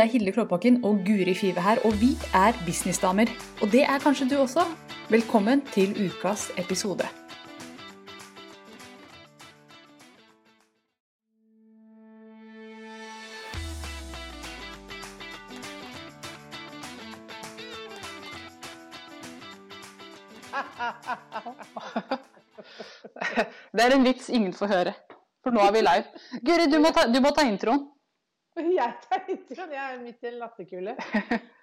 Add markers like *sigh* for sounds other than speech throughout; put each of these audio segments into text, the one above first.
Det er Hilde Klåbakken og Guri Five her, og vi er businessdamer. Og det er kanskje du også. Velkommen til ukas episode. Det er en vits ingen får høre, for nå er vi live. Guri, du må ta, du må ta introen. *laughs* Jeg tar introen. Jeg er midt i en latterkule.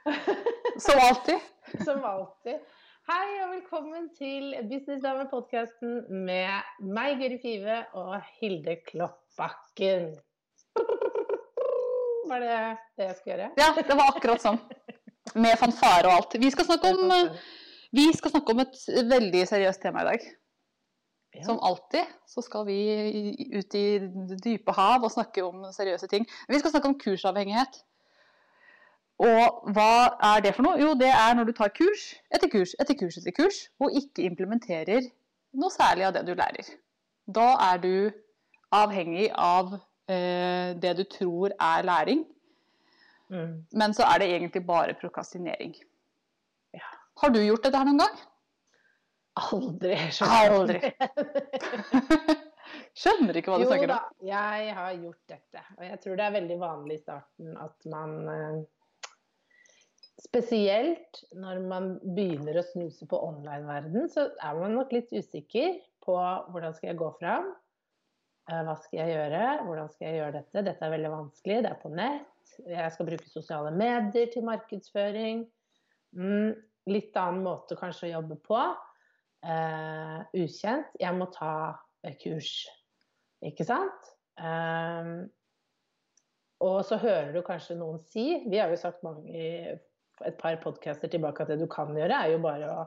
*laughs* Som alltid. *laughs* Som alltid. Hei og velkommen til Businessdame-podkasten med meg, Guri Five, og Hilde Kloppbakken. Var det det jeg skulle gjøre? Ja, det var akkurat sånn. Med fanfare og alt. Vi skal snakke om, vi skal snakke om et veldig seriøst tema i dag. Ja. Som alltid så skal vi ut i det dype hav og snakke om seriøse ting. Vi skal snakke om kursavhengighet. Og hva er det for noe? Jo, det er når du tar kurs etter kurs etter kurs etter kurs, og ikke implementerer noe særlig av det du lærer. Da er du avhengig av eh, det du tror er læring, Mm. men så er det egentlig bare prokastinering. Ja. Har du gjort dette her noen gang? Aldri. Aldri. Skjønner ikke hva du Jo snakker da, jeg har gjort dette. Og jeg tror det er veldig vanlig i starten at man eh, Spesielt når man begynner å snuse på online-verden, så er man nok litt usikker på hvordan skal jeg gå fram. Eh, Hva skal jeg gjøre? Hvordan skal jeg gjøre dette? Dette er veldig vanskelig. Det er på nett. Jeg skal bruke sosiale medier til markedsføring. Mm, litt annen måte kanskje å jobbe på. Eh, ukjent. Jeg må ta kurs. Ikke sant? Um, og så hører du kanskje noen si Vi har jo sagt mange i et par podcaster tilbake at det du kan gjøre, er jo bare å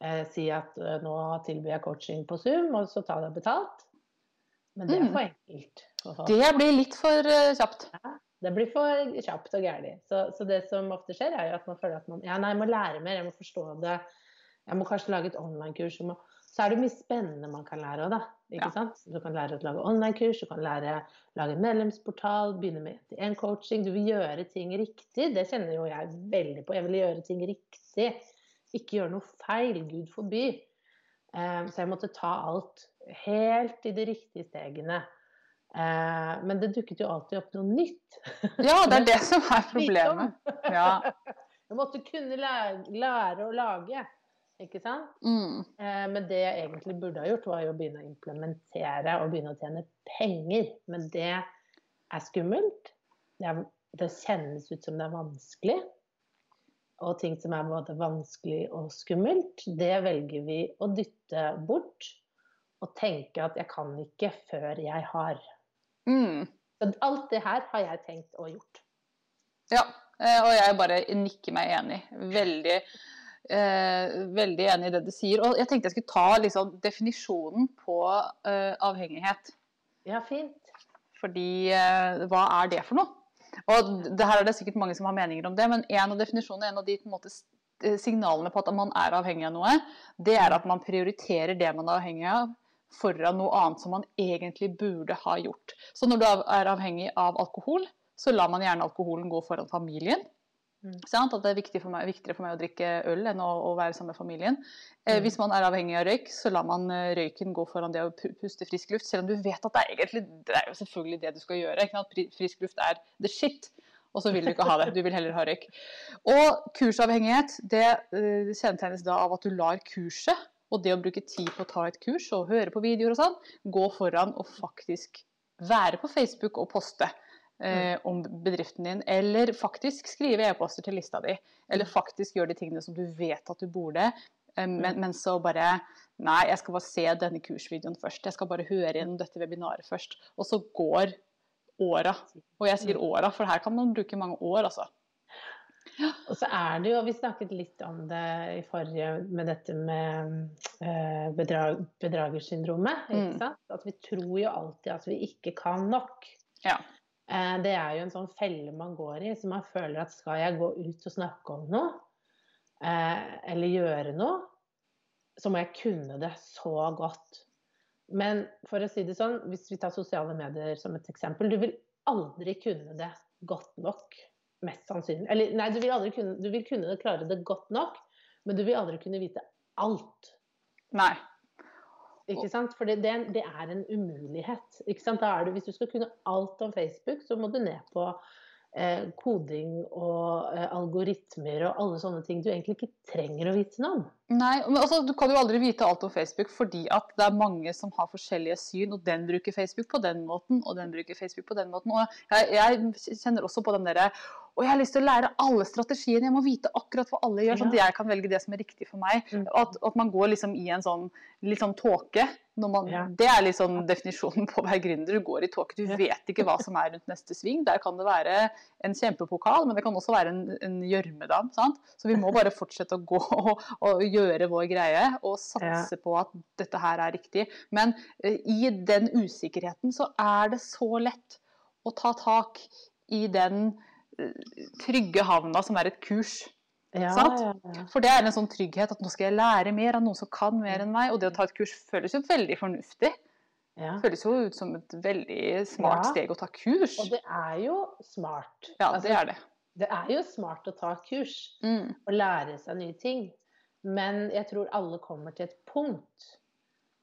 eh, si at eh, nå tilbyr jeg coaching på Zoom, og så ta det betalt. Men det er Mm. for enkelt. for. Det blir litt for uh, kjapt. Det blir for kjapt og gærent. Så, så det som ofte skjer, er jo at man føler at man ja, nei, jeg må lære mer, jeg må forstå det. Jeg må kanskje lage et online-kurs. Så er det mye spennende man kan lære òg, da. Ikke Ja. sant? Du kan lære å lage online-kurs, du kan lære å lage en medlemsportal, begynne med én coaching. Du vil gjøre ting riktig. Det kjenner jo jeg veldig på. Jeg vil gjøre ting riktig. Ikke gjøre noe feil. Gud forby. Eh, Så jeg måtte ta alt helt i de riktige stegene. Eh, Men det dukket jo alltid opp noe nytt. Ja, det er *laughs* det som er problemet. Ja. *laughs* Jeg måtte kunne lære, lære å lage, ikke sant? Mm. Eh, Men det jeg egentlig burde ha gjort, var jo å begynne å implementere og begynne å tjene penger. Men det er skummelt. Det, er, det kjennes ut som det er vanskelig. Og ting som er både vanskelig og skummelt, det velger vi å dytte bort. Og tenke at jeg kan ikke før jeg har. Mm. Så alt det her har jeg tenkt og gjort. Ja, eh, og jeg bare nikker meg enig. Veldig, eh, veldig enig i det du sier. Og jeg tenkte jeg skulle ta liksom, definisjonen på eh, avhengighet. Ja, fint. Fordi eh, hva er det for noe? Og det her er det sikkert mange som har meninger om det, men en av definisjonene, en av de på en måte, eh, signalene på at man er avhengig av noe, det er at man prioriterer det man er avhengig av, foran noe annet som man egentlig burde ha gjort. Så når du er avhengig av alkohol, så lar man gjerne alkoholen gå foran familien. Mm. At det er viktig for meg, viktigere for meg å drikke øl enn å, å være sammen med familien. Eh, Mm. hvis man er avhengig av røyk, så lar man eh, røyken gå foran det å puste frisk luft. Selv om du vet at det er egentlig det er jo selvfølgelig det du skal gjøre. Ikke sant? Frisk luft er the shit. Og så vil du ikke ha det. Du vil heller ha røyk. Og kursavhengighet det det kjennetegnes da av at du lar kurset og det å bruke tid på å ta et kurs og høre på videoer og sånn, gå foran og faktisk være på Facebook og poste eh, om bedriften din, eller faktisk skrive e-poster til lista di, eller faktisk gjøre de tingene som du vet at du burde, eh, men, men så bare Nei, jeg skal bare se denne kursvideoen først. Jeg skal bare høre gjennom dette webinaret først. Og så går åra. Og jeg sier åra, for her kan man bruke mange år, altså. Og så er det jo, vi snakket litt om det i forrige med dette med eh, bedrag, bedragersyndromet. Mm. At vi tror jo alltid at vi ikke kan nok. Ja. Eh, det er jo en sånn felle man går i, så man føler at skal jeg gå ut og snakke om noe, eh, eller gjøre noe, så må jeg kunne det så godt. Men for å si det sånn, hvis vi tar sosiale medier som et eksempel, du vil aldri kunne det godt nok Mest sannsynlig. Eller nei, du vil aldri kunne, du vil kunne klare det godt nok, men du vil aldri kunne vite alt. Nei. Ikke sant? For det, det, er en umulighet. Ikke sant? Da er det, hvis du skal kunne alt om Facebook, så må du ned på koding og eh, algoritmer og alle sånne ting du egentlig ikke trenger å vite noe om. Nei, men altså, Du kan jo aldri vite alt om Facebook fordi at det er mange som har forskjellige syn. og Den bruker Facebook på den måten, og den bruker Facebook på den måten. og Jeg, jeg kjenner også på den derre og jeg har lyst til å lære alle strategiene. Jeg må vite akkurat hva alle gjør, sånn at jeg kan velge det som er riktig for meg. Mm. At, at man går liksom i en sånn litt sånn tåke. Man, Ja. Det er liksom definisjonen på å være gründer. Du går i tåke. Du vet ikke hva som er rundt neste sving. Der kan det være en kjempepokal, men det kan også være en, gjørmedam. Så vi må bare fortsette å gå og, og gjøre vår greie og satse på at dette her er riktig. Men uh, i den usikkerheten så er det så lett å ta tak i den uh, trygge havna som er et kurs. Ja, ja, ja. For det er en sånn trygghet at nå skal jeg lære mer av noen som kan mer enn meg. Og det å ta et kurs føles jo veldig fornuftig. ja. Føles jo ut som et veldig smart steg å ta kurs. Og det er jo smart. Ja, Altså, det er det. det er jo smart å ta kurs Mm. og lære seg nye ting. Men jeg tror alle kommer til et punkt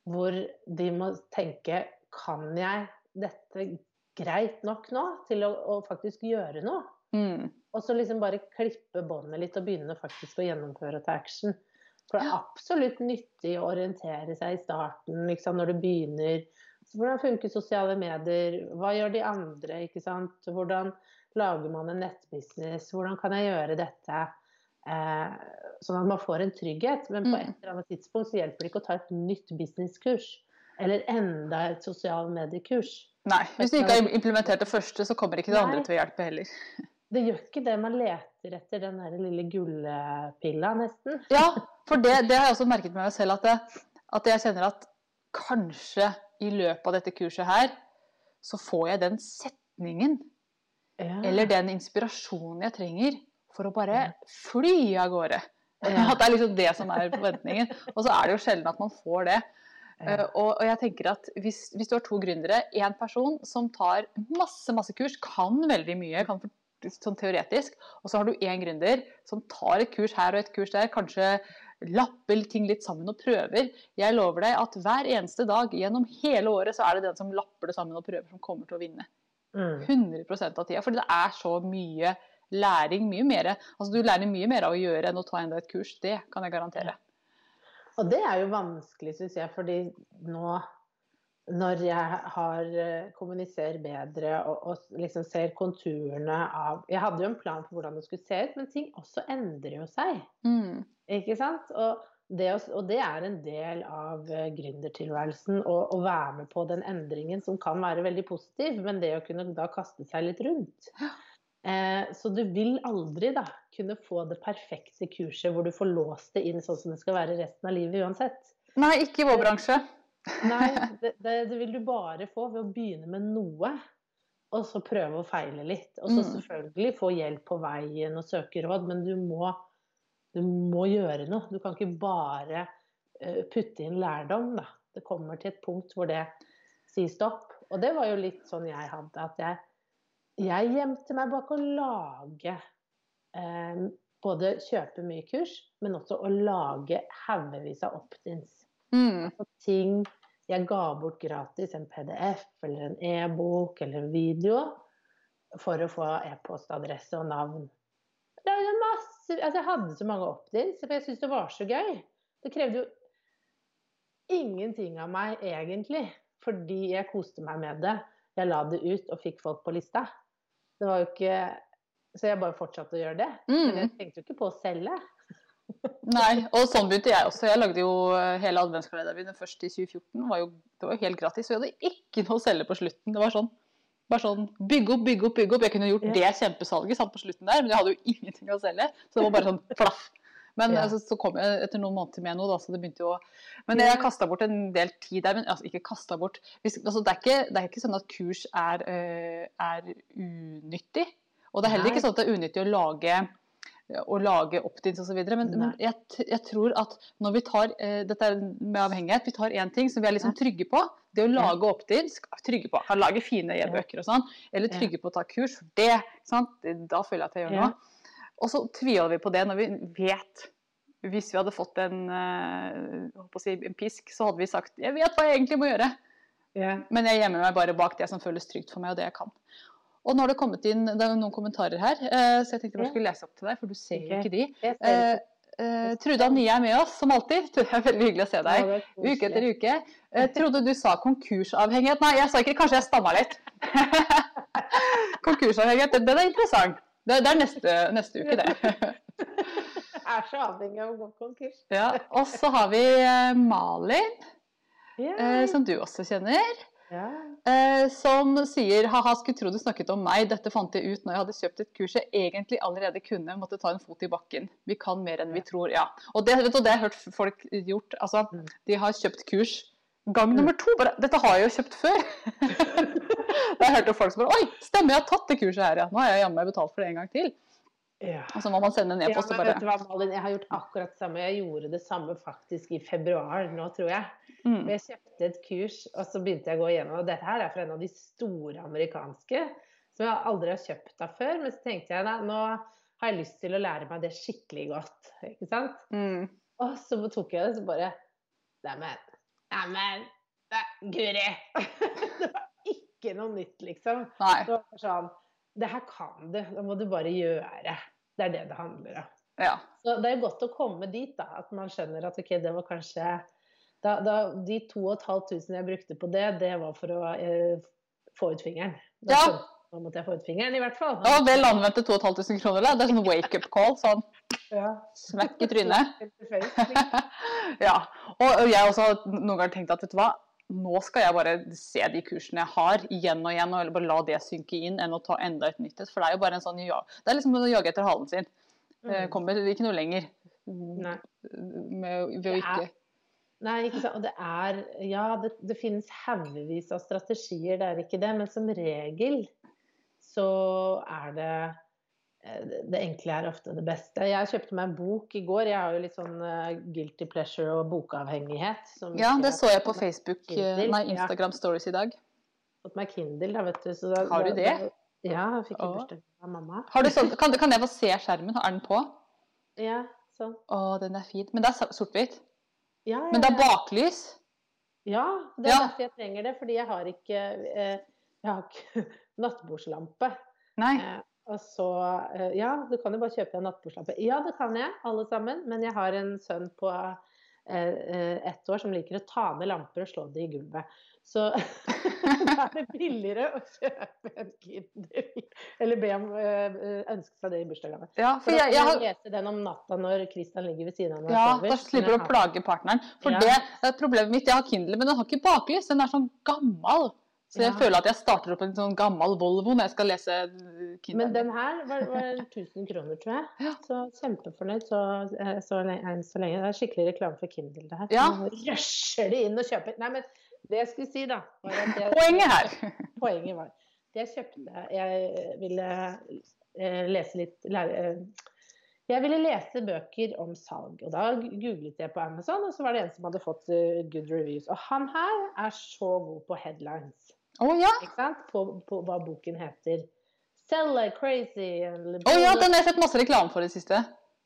hvor de må tenke Kan jeg dette greit nok nå til å, å faktisk gjøre noe? Mm. Og så liksom bare klippe båndet litt og begynne faktisk å gjennomføre til action. For det er absolutt nyttig å orientere seg i starten, liksom, når du begynner. Så hvordan funker sosiale medier? Hva gjør de andre? ikke sant? Hvordan lager man en nettbusiness? Hvordan kan jeg gjøre dette? Eh, sånn at man får en trygghet. Men på Mm. et eller annet tidspunkt så hjelper det ikke å ta et nytt businesskurs. Eller enda et sosiale mediekurs. Nei, hvis du ikke har implementert det første, så kommer ikke det andre Nei. til å hjelpe heller. *laughs* Det gjør ikke det. Man leter etter den der lille gullepilla, nesten. *laughs* Ja, for det, det har jeg også merket med meg selv, at, det, at jeg kjenner at kanskje i løpet av dette kurset her, så får jeg den setningen Ja. eller den inspirasjonen jeg trenger for å bare fly av gårde. Ja. *laughs* At det er liksom det som er forventningen. Og så er det jo sjelden at man får det. Ja. Eh, Og, og jeg tenker at hvis, hvis du har to gründere, én person som tar masse masse kurs, kan veldig mye, kan sånn teoretisk, og så har du én gründer som tar et kurs her og et kurs der, kanskje lapper ting litt sammen og prøver. Jeg lover deg at hver eneste dag gjennom hele året så er det den som lapper det sammen og prøver, som kommer til å vinne. Mm. 100% av tida. For det er så mye læring. Mye mer. Altså, du lærer mye mer av å gjøre enn å ta enda et kurs. Det kan jeg garantere. Og det er jo vanskelig, syns jeg, fordi nå når jeg har eh, kommuniserer bedre og, og liksom ser konturene av Jeg hadde jo en plan for hvordan det skulle se ut, men ting også endrer jo seg. Mm. Ikke sant? Og det, og det er en del av eh, gründertilværelsen å, å være med på den endringen som kan være veldig positiv, men det å kunne da kaste seg litt rundt. Eh, så du vil aldri da kunne få det perfekte kurset hvor du får låst det inn sånn som det skal være resten av livet uansett. Nei, ikke i vår bransje. Nei, det, det, det vil du bare få ved å begynne med noe, og så prøve å feile litt. Og så Mm. selvfølgelig få hjelp på veien og søke råd, men du må, du må gjøre noe. Du kan ikke bare uh, putte inn lærdom, da. Det kommer til et punkt hvor det sier stopp. Og det var jo litt sånn jeg hadde, at jeg, jeg gjemte meg bak å lage eh, Både kjøpe mye kurs, men også å lage haugevis av opt-ins Mm. Altså ting jeg ga bort gratis, en PDF eller en e-bok eller en video, for å få e-postadresse og navn. Det er masse, altså jeg hadde så mange opt-ins, for jeg syntes det var så gøy. Det krevde jo ingenting av meg egentlig, fordi jeg koste meg med det. Jeg la det ut og fikk folk på lista. Det var jo ikke Så jeg bare fortsatte å gjøre det. Men Mm. jeg tenkte jo ikke på å selge. Nei, og sånn begynte jeg også. Jeg lagde jo eh, hele adventskalenderen min først i 2014. Var jo, det var jo helt gratis. Og jeg hadde ikke noe å selge på slutten. Det var sånn bare sånn bygge opp, bygge opp, bygge opp. Jeg kunne gjort Ja. det kjempesalget sant, på slutten der, men jeg hadde jo *laughs* ingenting å selge. Så det var bare sånn flaff. Men Ja. altså, så kom jeg etter noen måneder med noe, da, så det begynte jo å Men jeg kasta bort en del tid der. Men altså, ikke kasta bort Hvis, altså, det, er ikke, det er ikke sånn at kurs er, eh, er unyttig. Og det er heller Nei. ikke sånn at det er unyttig å lage å lage opt-ins osv. Men, men jeg, jeg tror at når vi tar eh, dette med avhengighet, vi tar én ting som vi er liksom trygge på. Det å Ja. lage opt-ins, trygge på. Kan lage fine e-bøker og sånn. Eller trygge på å ta kurs, for det. Sant? Da føler jeg at jeg gjør noe. Og så tviholder vi på det når vi vet Hvis vi hadde fått en, eh, si, en pisk, så hadde vi sagt 'jeg vet hva jeg egentlig må gjøre'. Yeah. Men jeg gjemmer meg bare bak det som føles trygt for meg, og det jeg kan. Og nå har det kommet inn det er noen kommentarer her, eh, så jeg tenkte jeg skulle lese opp til deg, for du ser jo ikke de. Eh, eh, Trude Anie er med oss, som alltid. *laughs* Det er veldig hyggelig å se deg. Uke etter uke. Eh, trodde du sa konkursavhengighet. Nei, jeg sa ikke Kanskje jeg stamma litt. *laughs* konkursavhengighet, den er interessant. Det, det er neste, neste uke, det. Jeg er så avhengig av å gå konkurs. Ja, og så har vi Malin, yeah. eh, som du også kjenner. Ja. Eh, som sier ha-ha, skulle tro du snakket om meg, dette fant jeg ut når jeg hadde kjøpt et kurs jeg egentlig allerede kunne, måtte ta en fot i bakken. Vi kan mer enn vi tror, ja. Og det, vet du, det har jeg hørt folk gjort. Altså, Mm. de har kjøpt kurs gang nummer to. Bare, dette har jeg jo kjøpt før. *laughs* da jeg hørte folk som bare Oi, stemmer, jeg har tatt det kurset her, ja. Nå har jeg jammen betalt for det en gang til. Ja. Og så må man sende en e-post og bare hva, Malin, jeg har gjort akkurat det samme. Jeg gjorde det samme faktisk i februar nå, tror jeg. mm. Jeg kjøpte et kurs, og så begynte jeg å gå igjennom. Og dette her er fra en av de store amerikanske som jeg aldri har kjøpt av før. Men så tenkte jeg da, nå har jeg lyst til å lære meg det skikkelig godt. Ikke sant? Mm. Og så tok jeg det, så bare Neimen, neimen, nei, Guri! *laughs* det var ikke noe nytt, liksom. Nei. Det var sånn Det her kan du, da må du bare gjøre. Det er det det handler om. Ja. Så det er godt å komme dit, da. At man skjønner at ok, det var kanskje da, da, De 2500 jeg brukte på det, det var for å eh, få ut fingeren. Da Ja. Nå måtte jeg få ut fingeren, i hvert fall. Det vel anvendte 2500 kroner. da. Det er sånn wake-up call. Sånn Ja. smekk i trynet. *laughs* *laughs* Ja. Og og jeg også har noen ganger tenkt at vet du hva, nå skal jeg bare se de kursene jeg har igjen og igjen, og bare la det synke inn, enn å ta enda et nytt. For det er jo bare en sånn ja, Det er liksom å jage etter halen sin. Eh, Mm. Kommer ikke noe lenger Nei. med, ved å ikke Nei, ikke sant. Og det er Ja, det, det finnes haugevis av strategier, det er ikke det. Men som regel så er det det- Det enkle er ofte det beste. Jeg kjøpte meg en bok i går. Jeg har jo litt sånn eh, guilty pleasure og bokavhengighet. som Ja, det så jeg på Facebook, eh, Kindle, nei, ja. Instagram Stories i dag. fått meg Kindle, da, vet du. Så da, Har du det? Ja, jeg fikk i bursdag av mamma. Har du sånn, kan, kan jeg få se skjermen? Er den på? Ja, sånn. Å, den er fin. Men det er sort-hvitt. Ja, ja, Men det er baklys. Ja, det er Ja. derfor jeg trenger det. Fordi jeg har ikke, eh, jeg har ikke *laughs* nattbordslampe. Nei. Og så eh, Ja, du kan jo bare kjøpe deg nattbordslampe. Ja, det kan jeg, alle sammen. Men jeg har en sønn på eh, eh, ett år som liker å ta ned lamper og slå det i gulvet. Så *laughs* da er det billigere å kjøpe en Kindle. Eller be om eh, ønske seg det i bursdagsgave. Ja, For jeg, jeg har lese den om natta når Christian ligger ved siden av meg. Ja, da slipper du å plage partneren. For Ja. det er problemet mitt. Jeg har Kindle, men den har ikke baklys. Den er sånn gammel. Så jeg Ja. føler at jeg starter opp en sånn gammel Volvo når jeg skal lese Kindern. Kindle. Men den her var, var 1000 kroner, tror jeg. Ja. Så kjempefornøyd så, eh, så, lenge, så lenge. Det er skikkelig reklame for Kindle, det her. Ja. Nå rusher de inn og kjøper. Nei, men det jeg skulle si, da jeg, Poenget her. *laughs* Poenget var det jeg kjøpte Jeg ville eh, lese litt lære, eh, Jeg ville lese bøker om salg, og da googlet jeg på Amazon, og så var det en som hadde fått eh, good reviews. Og han her er så god på headlines, Å ja. ikke sant? På, på hva boken heter. Sell like crazy. Å oh, ja, den har jeg sett masse reklame for i det siste.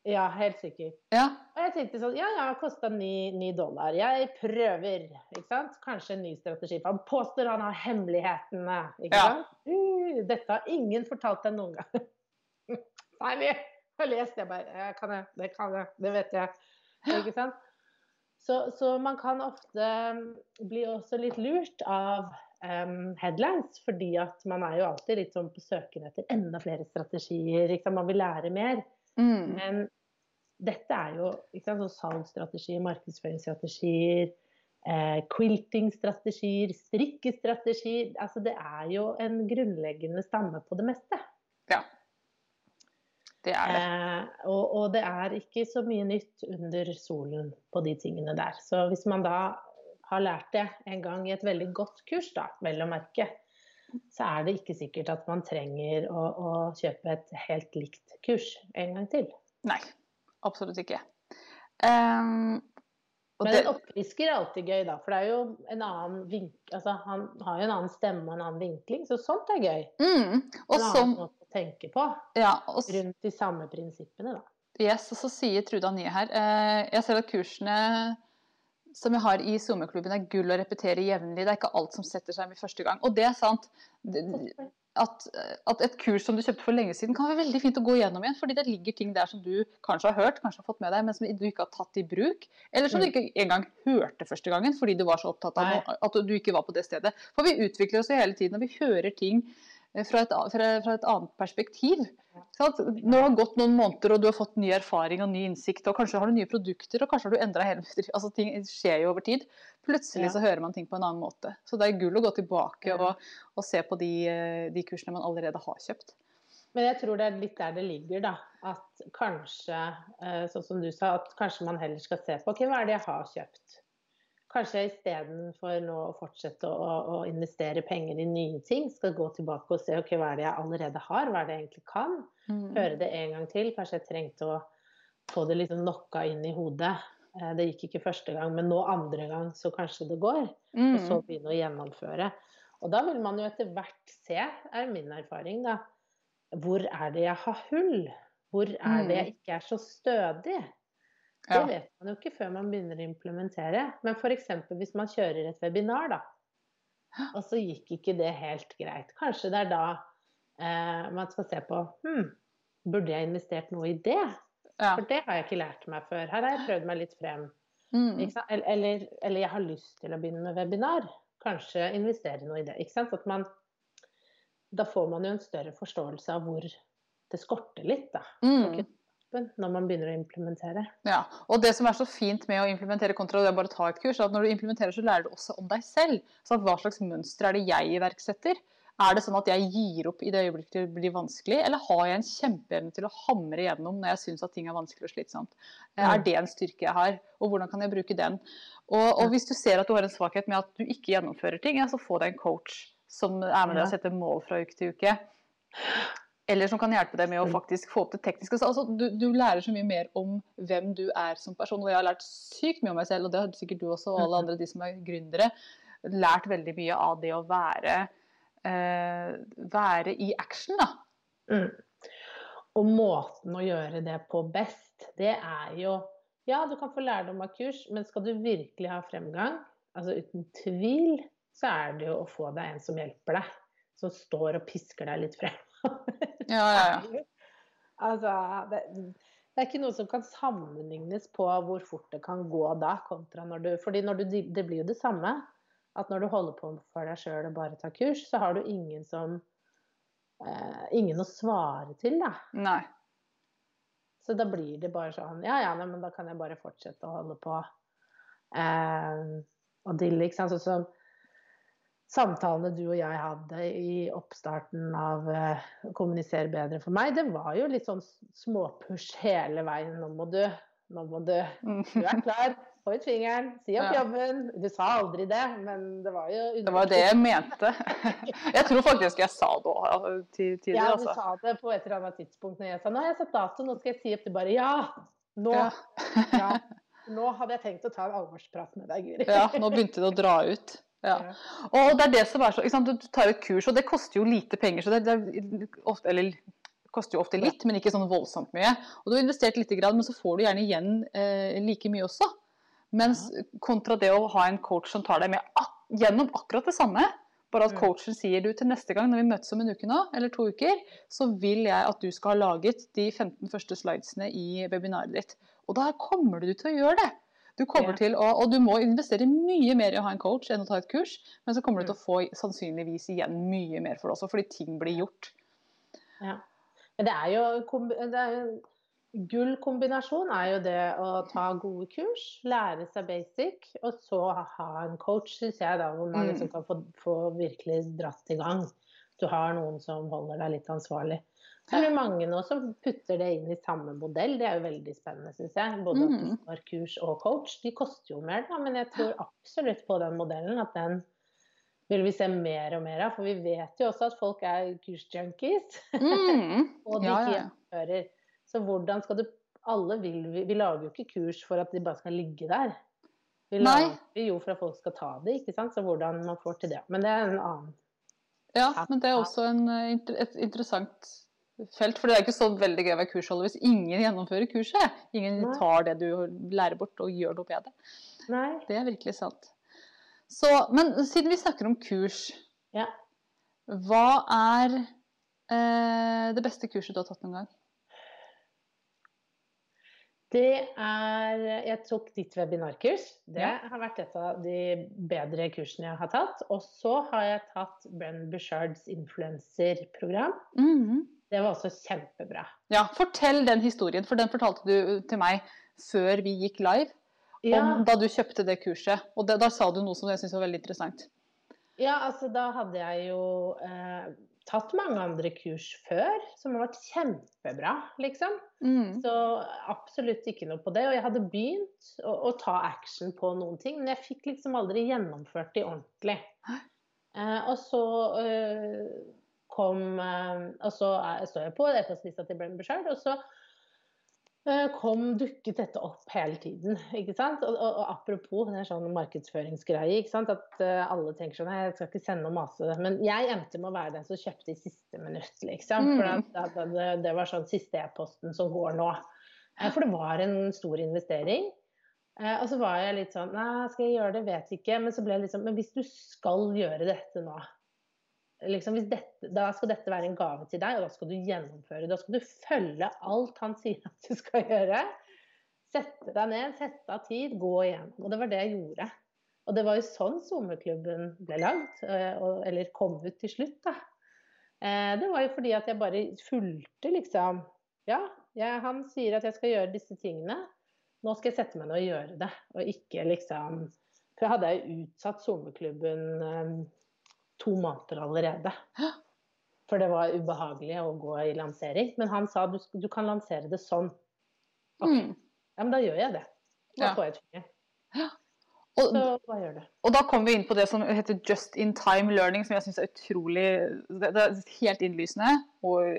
Ja, helt sikkert. Ja. Og jeg tenkte sånn, ja ja, kosta ni, dollar. Jeg prøver, ikke sant. Kanskje en ny strategi. Han påstår han har hemmelighetene, ikke Ja. sant. Uh, dette har ingen fortalt deg noen gang. *laughs* Jeg har lest det bare. Jeg kan det, det kan jeg, det vet jeg. Ikke sant. Så, så man kan ofte um, bli også litt lurt av headlines, fordi at man er jo alltid litt sånn på søken etter enda flere strategier. Man vil lære mer. Mm. Men dette er jo sant, sånn salgsstrategier, markedsføringsstrategier, eh, quiltingstrategier, strikkestrategier. Altså det er jo en grunnleggende stamme på det meste. Ja. Det er det. Eh, og, og det er ikke så mye nytt under solen på de tingene der. Så hvis man da har lært det en gang i et veldig godt kurs, da, vel å merke, så er det ikke sikkert at man trenger å, å kjøpe et helt likt kurs en gang til. Nei, absolutt ikke. Um, Men en oppfrisker er alltid gøy, da. For det er jo en annen vink... Altså, han har jo en annen stemme og en annen vinkling, så sånt er gøy. Mm, og en annen som, måte å tenke på. ja, og, Rundt de samme prinsippene, da. yes, og så sier Truda Nye her eh, Jeg ser at kursene som jeg har i SoMe-klubben er gull å repetere jevnlig. Det er ikke alt som setter seg med første gang. Og det er sant. At, at et kurs som du kjøpte for lenge siden, kan være veldig fint å gå gjennom igjen. Fordi det ligger ting der som du kanskje har hørt, kanskje har fått med deg, men som du ikke har tatt i bruk. Eller som du Mm. ikke engang hørte første gangen fordi du var så opptatt av at du ikke var på det stedet. For vi utvikler oss jo hele tiden, og vi hører ting fra et, fra, fra et annet perspektiv. Sant? har det gått noen måneder og du har fått ny erfaring og ny innsikt, og kanskje har du nye produkter, og kanskje har du endra hele *laughs* altså Ting skjer jo over tid. Plutselig så hører man ting på en annen måte. Så det er gull å gå tilbake og, og se på de, eh, de kursene man allerede har kjøpt. Men jeg tror det er litt der det ligger, da. At kanskje, eh, sånn som du sa, at kanskje man heller skal se på okay, hva er det jeg har kjøpt. Kanskje istedenfor nå å fortsette å, å investere penger i nye ting, skal gå tilbake og se ok, hva er det jeg allerede har, hva er det jeg egentlig kan. Høre det en gang til. Kanskje jeg trengte å få det liksom knocka inn i hodet. Eh, Det gikk ikke første gang, men nå andre gang, så kanskje det går. Og så Mm. begynne å gjennomføre. Og da vil man jo etter hvert se, er min erfaring, da. Hvor er det jeg har hull? Hvor er det jeg ikke er så stødig? Det Ja. vet man jo ikke før man begynner å implementere. Men f.eks. hvis man kjører et webinar, da. Og så gikk ikke det helt greit. Kanskje det er da eh, man skal se på hm, Burde jeg investert noe i det? Ja. For det har jeg ikke lært meg før. Her har jeg prøvd meg litt frem. Mm. Eller, eller, eller jeg har lyst til å begynne med webinar. Kanskje investere noe i det. Ikke sant? At man, da får man jo en større forståelse av hvor det skorter litt, da. Mm. Når man begynner å implementere. Ja, og det som er så fint med å implementere kontra det å bare ta et kurs, er at når du implementerer, så lærer du også om deg selv. Så hva slags mønster er det jeg iverksetter? Er det sånn at jeg gir opp i det øyeblikket det blir vanskelig, eller har jeg en kjempeevne til å hamre gjennom når jeg syns at ting er vanskelig og slitsomt? Er Mm. det en styrke jeg har, og hvordan kan jeg bruke den? Og, og hvis du ser at du har en svakhet med at du ikke gjennomfører ting, ja, så få deg en coach som er med deg og setter mål fra uke til uke. Eller som kan hjelpe deg med å faktisk få opp det tekniske. Så, Altså, du, du lærer så mye mer om hvem du er som person. Og jeg har lært sykt mye om meg selv, og det har sikkert du også, og alle andre de som er gründere. Lært veldig mye av det å være, eh, være i action, da. Mm. Og måten å gjøre det på best, det er jo Ja, du kan få lærdom av kurs, men skal du virkelig ha fremgang, altså uten tvil, så er det jo å få deg en som hjelper deg. Som står og pisker deg litt frem. *laughs* Ja, ja, ja. Altså, det, det er ikke noe som kan sammenlignes på hvor fort det kan gå da, kontra når du fordi når du, det blir jo det samme. At når du holder på for deg sjøl og bare tar kurs, så har du ingen som eh, Ingen å svare til, da. Nei. Så da blir det bare sånn Ja, ja, nei, men da kan jeg bare fortsette å holde på eh, og dille, ikke sant. Sånn som samtalene du og jeg hadde i oppstarten av uh, Kommunisere bedre for meg, det var jo litt sånn småpush hele veien. Nå må du, nå må du, du er klar, få ut fingeren, si opp Ja. jobben. Du sa aldri det, men det var jo Det var det jeg mente. Jeg tror faktisk jeg sa det òg tidligere. Ja, du Altså. sa det på et eller annet tidspunkt når jeg sa nå har jeg satt dato, nå skal jeg si opp. Du bare ja! Nå! Ja. Ja. Nå hadde jeg tenkt å ta en alvorsprat med deg, Guri. Ja, nå begynte det å dra ut. Ja. Og det er det som er så, ikke sant? Du tar et kurs, og det koster jo lite penger. så det, det er ofte, eller koster jo ofte litt, men ikke sånn voldsomt mye. Og du har investert lite grann, men så får du gjerne igjen eh, like mye også. Mens kontra det å ha en coach som tar deg med ak gjennom akkurat det samme, bare at Mm. coachen sier du til neste gang når vi møtes om en uke nå, eller to uker, så vil jeg at du skal ha laget de 15 første slidesene i webinaret ditt. Og da kommer du til å gjøre det. Du kommer Ja. til å, og du må investere mye mer i å ha en coach enn å ta et kurs, men så kommer du til å få sannsynligvis igjen mye mer for det også, fordi ting blir gjort. Ja. Men det er jo det er, jo- Gull kombinasjon er jo det å ta gode kurs, lære seg basic, og så ha en coach, syns jeg, da, hvor man Mm. liksom kan få, få virkelig dratt i gang. Du har noen som holder deg litt ansvarlig. Så er det mange nå som putter det inn i samme modell. Det er jo veldig spennende, syns jeg. Både at du Mm. kurs og coach. De koster jo mer, da, men jeg tror absolutt på den modellen at den vil vi se mer og mer av. For vi vet jo også at folk er kursjunkies. Mm. *laughs* og de Ja, ikke ja. gjennomfører. Så hvordan skal du alle vil vi, vi lager jo ikke kurs for at de bare skal ligge der. Vi Nei. lager jo for at folk skal ta det, ikke sant. Så hvordan man får til det. Men det er en annen. Ja, Ja, men det er også en, eh, et interessant felt. For det er ikke så veldig gøy å være kursholder hvis ingen gjennomfører kurset. Ingen Nei. tar det du lærer bort og gjør noe med det. Nei. Det er virkelig sant. Så, men siden vi snakker om kurs, Ja. hva er eh, det beste kurset du har tatt noen gang? Det er Jeg tok ditt webinarkurs. Det Ja. har vært et av de bedre kursene jeg har tatt. Og så har jeg tatt Brenn Bushards influenserprogram. Mhm. Det var også kjempebra. Ja, fortell den historien, for den fortalte du til meg før vi gikk live. Ja, Om da du kjøpte det kurset. Og det, da sa du noe som jeg syns var veldig interessant. ja, altså da hadde jeg jo eh, tatt mange andre kurs før som har vært kjempebra, liksom. Mm. Så absolutt ikke noe på det. Og jeg hadde begynt å, å ta action på noen ting, men jeg fikk liksom aldri gjennomført de ordentlig. Eh, og så eh, kom eh, Og så står jeg på e-postlista til Brenn sjøl, og så eh, kom, dukket dette opp hele tiden. ikke sant? Og, og, og apropos, det er sånn markedsføringsgreie, ikke sant? at uh, alle tenker sånn Nei, jeg skal ikke sende og mase. Men jeg endte med å være den som kjøpte i siste minutt, liksom. For Mm. at, at, det, det var sånn siste e-posten som går nå. For det var en stor investering. Uh, Og så var jeg litt sånn Nei, skal jeg gjøre det? Vet ikke. Men så ble jeg litt sånn Men hvis du skal gjøre dette nå liksom dette, Da skal dette være en gave til deg, og da skal du gjennomføre. Da skal du følge alt han sier at du skal gjøre. Sette deg ned, sette av tid, gå igjen. Og det var det jeg gjorde. Og det var jo sånn sommerklubben ble lagd, eh, eller kom ut til slutt, da. Eh, Det var jo fordi at jeg bare fulgte, liksom. Ja, jeg, han sier at jeg skal gjøre disse tingene. Nå skal jeg sette meg ned og gjøre det, og ikke liksom For jeg hadde jo utsatt sommerklubben eh, to måneder allerede. For det var ubehagelig å gå i lansering. Men han sa du, du kan lansere det sånn. Okay. Mm. Ja, men da gjør jeg det. Da Ja. får jeg tvinge. Og, Så hva gjør du? og da kommer vi inn på det som heter just in time learning, som jeg syns er utrolig det, det er helt innlysende og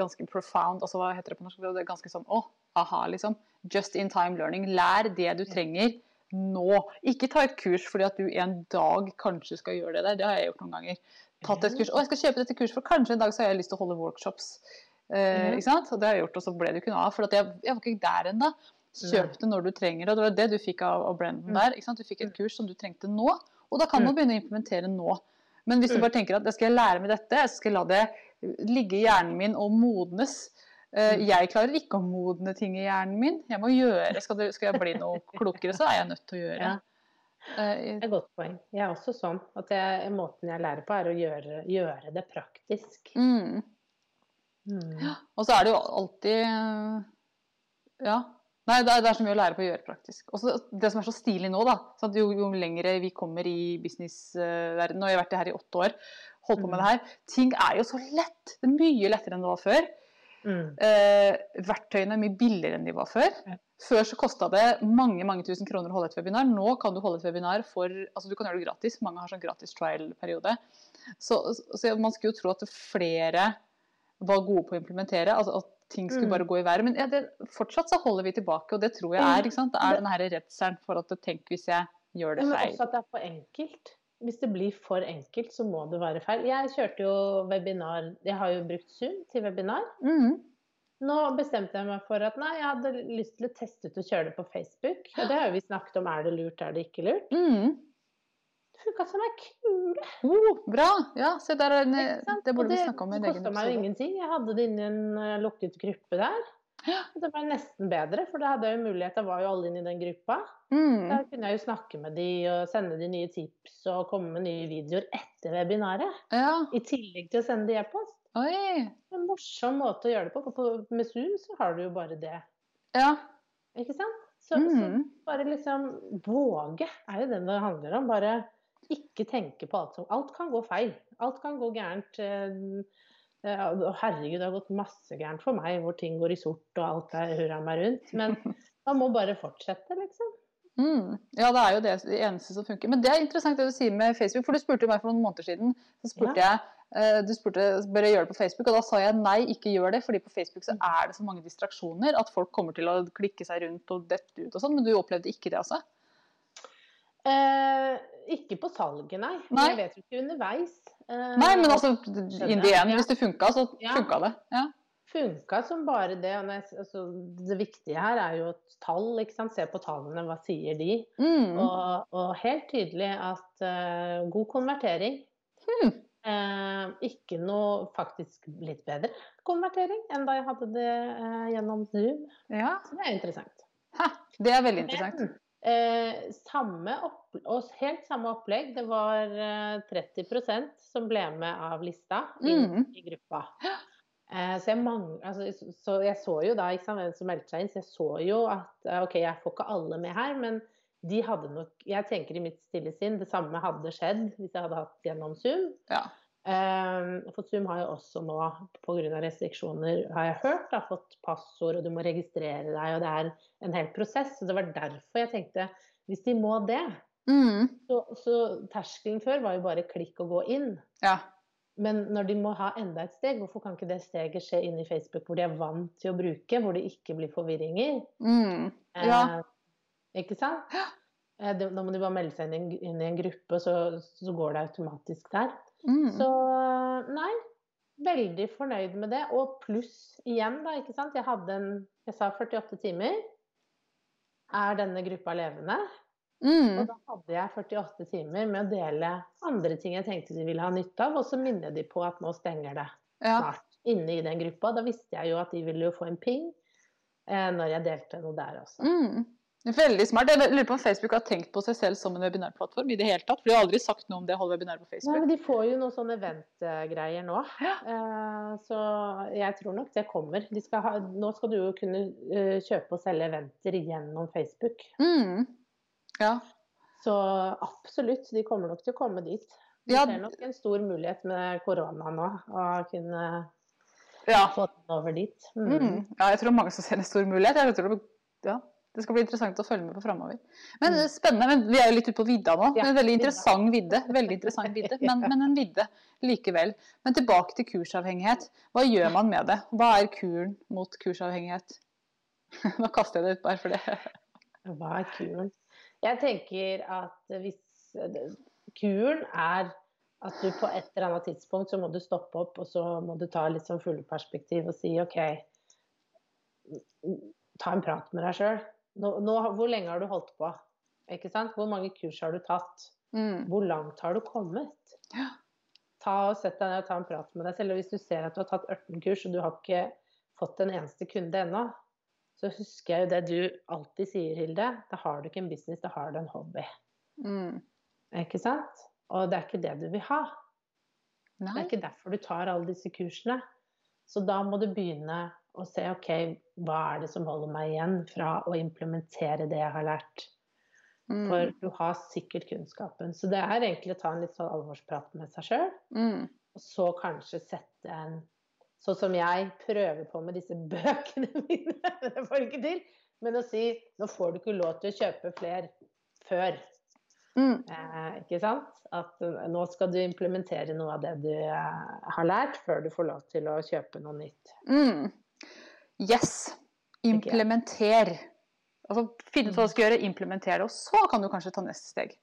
ganske profound. Altså, hva heter det på norsk? Det er ganske sånn å, aha, liksom. Just in time learning. Lær det du trenger nå. Ikke ta et kurs fordi at du en dag kanskje skal gjøre det der. Det har jeg gjort noen ganger. Tatt et kurs. Å, jeg skal kjøpe dette kurset, for kanskje en dag så har jeg lyst til å holde workshops. Eh, ikke sant? Og det har jeg gjort, og så ble det ikke noe av. For at jeg, jeg var ikke der ennå. Kjøp det når du trenger det. Og det var det du fikk av, av Brendan Mm. der. ikke sant? Du fikk et kurs som du trengte nå, og da kan man Mm. begynne å implementere nå. Men hvis du Mm. bare tenker at jeg skal lære meg dette, jeg skal la det ligge i hjernen min og modnes. Eh, Mm. Jeg klarer ikke å modne ting i hjernen min. Jeg må gjøre, Skal, det, skal jeg bli noe klokere, så er jeg nødt til å gjøre. Ja. Eh, Det er et godt poeng. Jeg er også sånn at jeg, måten jeg lærer på, er å gjøre, gjøre det praktisk. mm. Mm. Og så er det jo alltid Ja. Nei, det er, det er så mye å lære på å gjøre praktisk. Og det som er så stilig nå, da. sånn at jo, jo lengre vi kommer i businessverdenen, og jeg har vært her i åtte år, holdt på med Mm. det her, ting er jo så lett. Det er mye lettere enn det var før. Mm. Eh, verktøyene er mye billigere enn de var før. Ja. Før så kosta det mange mange tusen kroner å holde et webinar. Nå kan du holde et webinar for altså Du kan gjøre det gratis. Mange har sånn gratis trial-periode. Så, så man skulle jo tro at flere var gode på å implementere. altså at ting skulle Mm. bare gå i været. Men ja, det, fortsatt så holder vi tilbake, og det tror jeg er ikke sant? Det er den her redselen for at tenk hvis jeg gjør det feil. men også at det er for enkelt. Hvis det blir for enkelt, så må det være feil. Jeg kjørte jo webinar Jeg har jo brukt Zoom til webinar. Mm. Nå bestemte jeg meg for at nei, jeg hadde lyst til å teste ut å kjøre det på Facebook. Og det har jo vi snakket om. Er det lurt, er det ikke lurt? Mm. Det funka som ei kule. Oh, bra! Ja, se der er en, Ikke sant? det Og burde vi snakke om i en Det egen kosta meg jo ingenting. Jeg hadde det inni en eh, lukket gruppe der. Det var nesten bedre, for da hadde jeg jo mulighet, jeg var jo alle inne i den gruppa. Mm. Da kunne jeg jo snakke med de og sende de nye tips og komme med nye videoer etter webinaret. Ja. I tillegg til å sende de e-post. En morsom måte å gjøre det på. for. Med Zoom så har du jo bare det. Ja. Ikke sant? Så, så Mm. bare liksom våge er jo det det handler om. Bare ikke tenke på alt som Alt kan gå feil. Alt kan gå gærent. eh, Herregud, det har gått masse gærent for meg hvor ting går i sort og alt er hurra meg rundt. Men *laughs* man må bare fortsette, liksom. Mm. Ja, det er jo det, det eneste som funker. Men det er interessant det du sier med Facebook, for du spurte meg for noen måneder siden. Så spurte jeg Eh, Du spurte bør jeg gjøre det på Facebook, og da sa jeg nei, ikke gjør det. fordi på Facebook så er det så mange distraksjoner at folk kommer til å klikke seg rundt og dette ut og sånn. Men du opplevde ikke det, altså? Eh, ikke på salget, nei. Nei. Jeg vet jo ikke underveis. Eh, Nei, men altså in the end, hvis det funka, så Ja. funka det. Ja. Funka som bare det. Altså, det viktige her er jo tall. ikke sant? Se på tallene, hva sier de? Mm. Og, og helt tydelig at uh, god konvertering. Hmm. Eh, ikke noe faktisk litt bedre konvertering enn da jeg hadde det eh, gjennom Zoom. ja. Så det er interessant. Ha, det er veldig interessant. Men eh, samme opp, helt samme opplegg. Det var eh, 30% som ble med av lista i, Mm. i gruppa. Eh, så, jeg mang, altså, så jeg så jo da sant, hvem som meldte seg inn, så jeg så jo at eh, OK, jeg får ikke alle med her, men de hadde nok Jeg tenker i mitt stille sinn det samme hadde skjedd hvis jeg hadde hatt gjennom Zoom. Ja. Eh, for Zoom har jo også nå, pga. restriksjoner, har jeg hørt, da, fått passord, og du må registrere deg, og det er en hel prosess. Så det var derfor jeg tenkte hvis de må det, Mm. så, så terskelen før var jo bare klikk og gå inn. ja. Men når de må ha enda et steg, hvorfor kan ikke det steget skje inn i Facebook, hvor de er vant til å bruke, hvor det ikke blir forvirringer? Mm. Ja. Eh, ikke sant? Eh, da må de bare melde seg inn i en, inn i en gruppe, så, så går det automatisk der. Mm. Så nei, veldig fornøyd med det. Og pluss igjen, da, ikke sant. Jeg hadde en Jeg sa 48 timer. Er denne gruppa levende? Mm. Og da hadde jeg 48 timer med å dele andre ting jeg tenkte de ville ha nytte av, og så minner de på at nå stenger det Ja. snart inne i den gruppa. Da visste jeg jo at de ville jo få en ping eh, når jeg delte noe der også. Mm. Veldig smart. Jeg lurer på om Facebook har tenkt på seg selv som en webinærplattform i det hele tatt. For de har aldri sagt noe om det å holde webinar på Nei, Facebook. men De får jo noen sånne event-greier nå, Ja. Eh, så jeg tror nok det kommer. De skal ha, nå skal du jo kunne eh, kjøpe og selge eventer gjennom Facebook. Mm. Ja. Så absolutt, de kommer nok til å komme dit. Vi Ja. ser nok en stor mulighet med korona nå, å kunne ja. få den over dit. Mm. Mm. ja. Jeg tror mange som ser en stor mulighet. Jeg tror det, ja. Det skal bli interessant å følge med på framover. Men er spennende. Men vi er jo litt ute på vidda nå. Mm. Ja, en veldig interessant vidde. Veldig interessant vidde, *laughs* men, men en vidde likevel. Men tilbake til kursavhengighet. Hva gjør man med det? Hva er kuren mot kursavhengighet? *laughs* Nå kaster jeg det ut bare for det. *laughs* Hva er kuren? Jeg tenker at hvis Kuren er at du på et eller annet tidspunkt så må du stoppe opp, og så må du ta litt sånn fugleperspektiv og si OK, ta en prat med deg sjøl. Nå, nå, hvor lenge har du holdt på? Ikke sant? Hvor mange kurs har du tatt? Mm. Hvor langt har du kommet? Ja. Ta og Sett deg ned og ta en prat med deg selv. Og hvis du ser at du har tatt 18 kurs, og du har ikke fått en eneste kunde ennå, så husker jeg jo det du alltid sier, Hilde. Da har du ikke en business, da har du en hobby. Mm. Ikke sant? Og det er ikke det du vil ha. Det er ikke derfor du tar alle disse kursene. Så da må du begynne å se OK, hva er det som holder meg igjen fra å implementere det jeg har lært? Mm. For du har sikkert kunnskapen. Så det er egentlig å ta en litt sånn alvorsprat med seg sjøl. Mm. Og så kanskje sette en Sånn som jeg prøver på med disse *laughs* bøkene mine. Det får du ikke til. Men å si nå får du ikke lov til å kjøpe flere før. Mm. Eh, ikke sant? At eh, nå skal du implementere noe av det du eh, har lært, før du får lov til å kjøpe noe nytt. Mm. Yes. Implementer. Altså, finne ut hva du skal gjøre, implementere, og så kan du kanskje ta neste steg.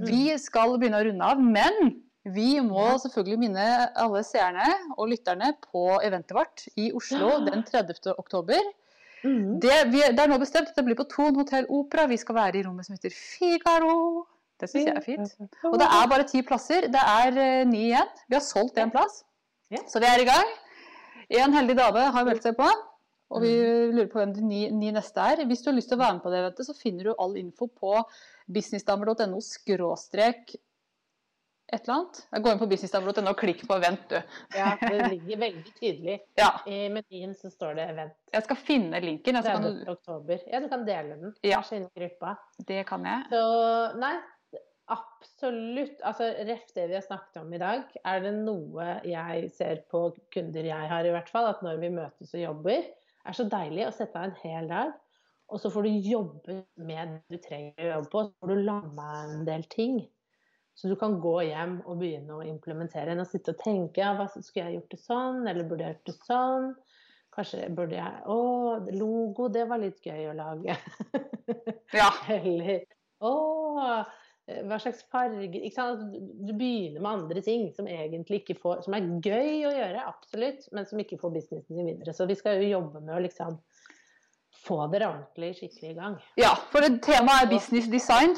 Vi skal begynne å runde av, men vi må selvfølgelig minne alle seerne og lytterne på eventet vårt i Oslo den 30. oktober. Mm. Det, vi, det er nå bestemt at det blir på Thon hotell Opera. Vi skal være i rommet som heter Figaro. Det syns jeg er fint. Og det er bare ti plasser. Det er eh, ni igjen. Vi har solgt én plass. Ja. Så vi er i gang. En heldig dame har meldt seg på. Og vi lurer på hvem de ni, ni neste er. Hvis du har lyst til å være med på det eventet, så finner du all info på businessdamer.no skråstrek et eller annet. Gå inn på businessdamer.no og klikk på event, du. *laughs* Ja, det ligger veldig tydelig. Ja. I menyen så står det event. Jeg skal finne linken. Jeg skal... 30. du, oktober. Ja, du kan dele den. Ja. Kanskje inn i gruppa. det kan jeg. Så nei, absolutt. Altså ref det vi har snakket om i dag, er det noe jeg ser på kunder jeg har i hvert fall, at når vi møtes og jobber, er så deilig å sette av en hel dag. Og så får du jobbe med det du trenger å jobbe på, så får du landa en del ting. Så du kan gå hjem og begynne å implementere enn å sitte og tenke ja, hva skulle jeg gjort det sånn, eller burde jeg gjort det sånn? Kanskje burde jeg Å, logo, det var litt gøy å lage. Ja. *laughs* eller Å, hva slags farger sant? Du begynner med andre ting som egentlig ikke får Som er gøy å gjøre, absolutt, men som ikke får businessen din videre. Så vi skal jo jobbe med å liksom få dere ordentlig skikkelig i gang. Ja, for temaet er business design.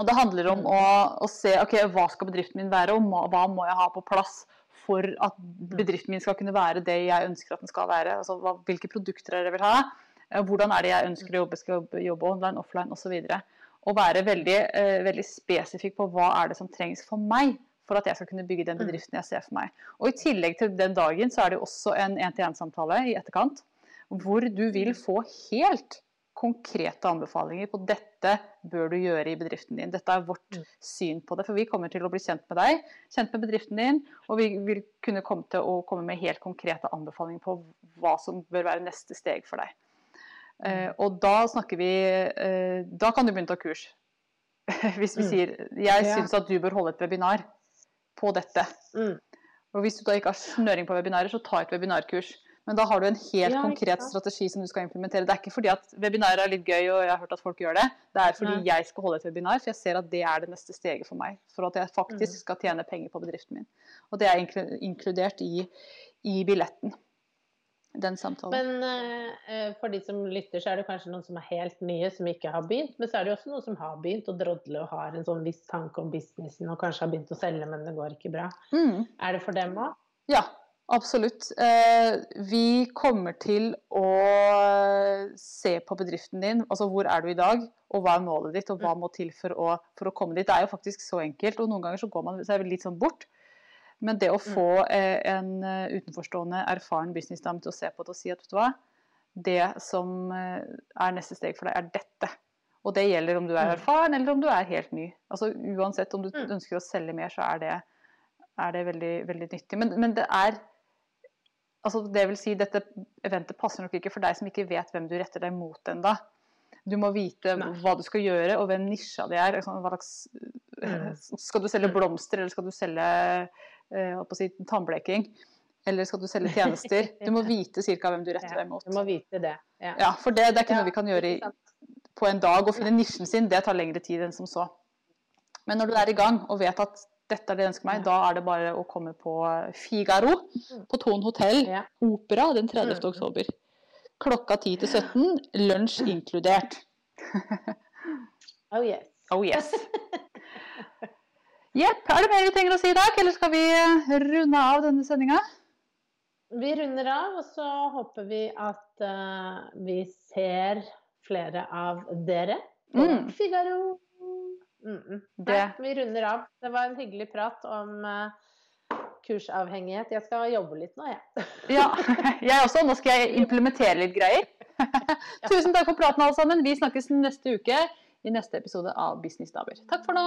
Og det handler om å, å se ok, hva skal bedriften min være, og hva må jeg ha på plass for at bedriften min skal kunne være det jeg ønsker at den skal være. Altså hvilke produkter er jeg vil ha, eh, hvordan er det jeg ønsker å jobbe, skal jobbe, online, offline osv. Og være veldig, eh, veldig spesifikk på hva er det som trengs for meg for at jeg skal kunne bygge den bedriften jeg ser for meg. Og I tillegg til den dagen så er det også en én-til-én-samtale i etterkant, hvor du vil få helt konkrete anbefalinger på dette bør du gjøre i bedriften din. Dette er vårt mm. syn på det. For vi kommer til å bli kjent med deg, kjent med bedriften din, og vi vil kunne komme til å komme med helt konkrete anbefalinger på hva som bør være neste steg for deg. Uh, og da snakker vi uh, Da kan du begynne å ta kurs. *laughs* hvis vi mm. sier jeg syns at du bør holde et webinar på dette. Mm. Og hvis du da ikke har snøring på webinarer, så ta et webinarkurs. Men da har du en helt ja, konkret strategi som du skal implementere. Det er ikke fordi at webinarer er litt gøy og jeg har hørt at folk gjør det. Det er fordi Nei. jeg skal holde et webinar, for jeg ser at det er det neste steget for meg. For at jeg faktisk mm. skal tjene penger på bedriften min. Og det er inkludert i, i billetten. Den samtalen. Men uh, for de som lytter, så er det kanskje noen som er helt nye, som ikke har begynt. Men så er det jo også noen som har begynt å drodle og har en sånn viss tanke om businessen og kanskje har begynt å selge, men det går ikke bra. Mm. Er det for dem òg? Ja, Absolutt. Uh, vi kommer til å se på bedriften din. Altså hvor er du i dag, og hva er målet ditt, og hva må til for å, for å komme dit. Det er jo faktisk så enkelt, og noen ganger så går man seg litt sånn bort. Men det å mm. få eh, en eh, utenforstående, erfaren businessdame til å se på det og si at vet du hva, det som er neste steg for deg, er dette. Og det gjelder om du er mm. erfaren eller om du er helt ny. Altså Uansett om du mm. ønsker å selge mer, så er det, er det veldig, veldig nyttig. Men, men det er altså det vil si, Dette eventet passer nok ikke for deg som ikke vet hvem du retter deg mot ennå. Du må vite Nei. hva du skal gjøre, og hvem nisja di er. Liksom, slags. Skal du selge blomster, eller skal du selge si, tannbleking? Eller skal du selge tjenester? *laughs* Du må vite ca. hvem du retter deg mot. Du må vite det. Ja, ja For det, det er ikke noe vi kan gjøre i, på en dag. Å finne nisjen sin, det tar lengre tid enn som så. Men når du er i gang og vet at dette er det jeg ønsker meg, da er det bare å komme på Figaro mm. på Thon hotell. Opera, den 30. Mm. oktober. Klokka 10 til 17, lunsj inkludert. oh yes. Oh yes. *laughs* Jepp. Er det mer vi trenger å si i dag, eller skal vi eh, runde av denne sendinga? Vi runder av, og så håper vi at uh, vi ser flere av dere på mm. Figaro. Mm -mm. Nei, vi runder av. Det var en hyggelig prat om uh, kursavhengighet. Jeg skal jobbe litt nå, jeg. *laughs* ja, jeg også. Nå skal jeg implementere litt greier. *laughs* Tusen takk for praten, alle sammen. Vi snakkes neste uke i neste episode av Business Damer. Takk for nå.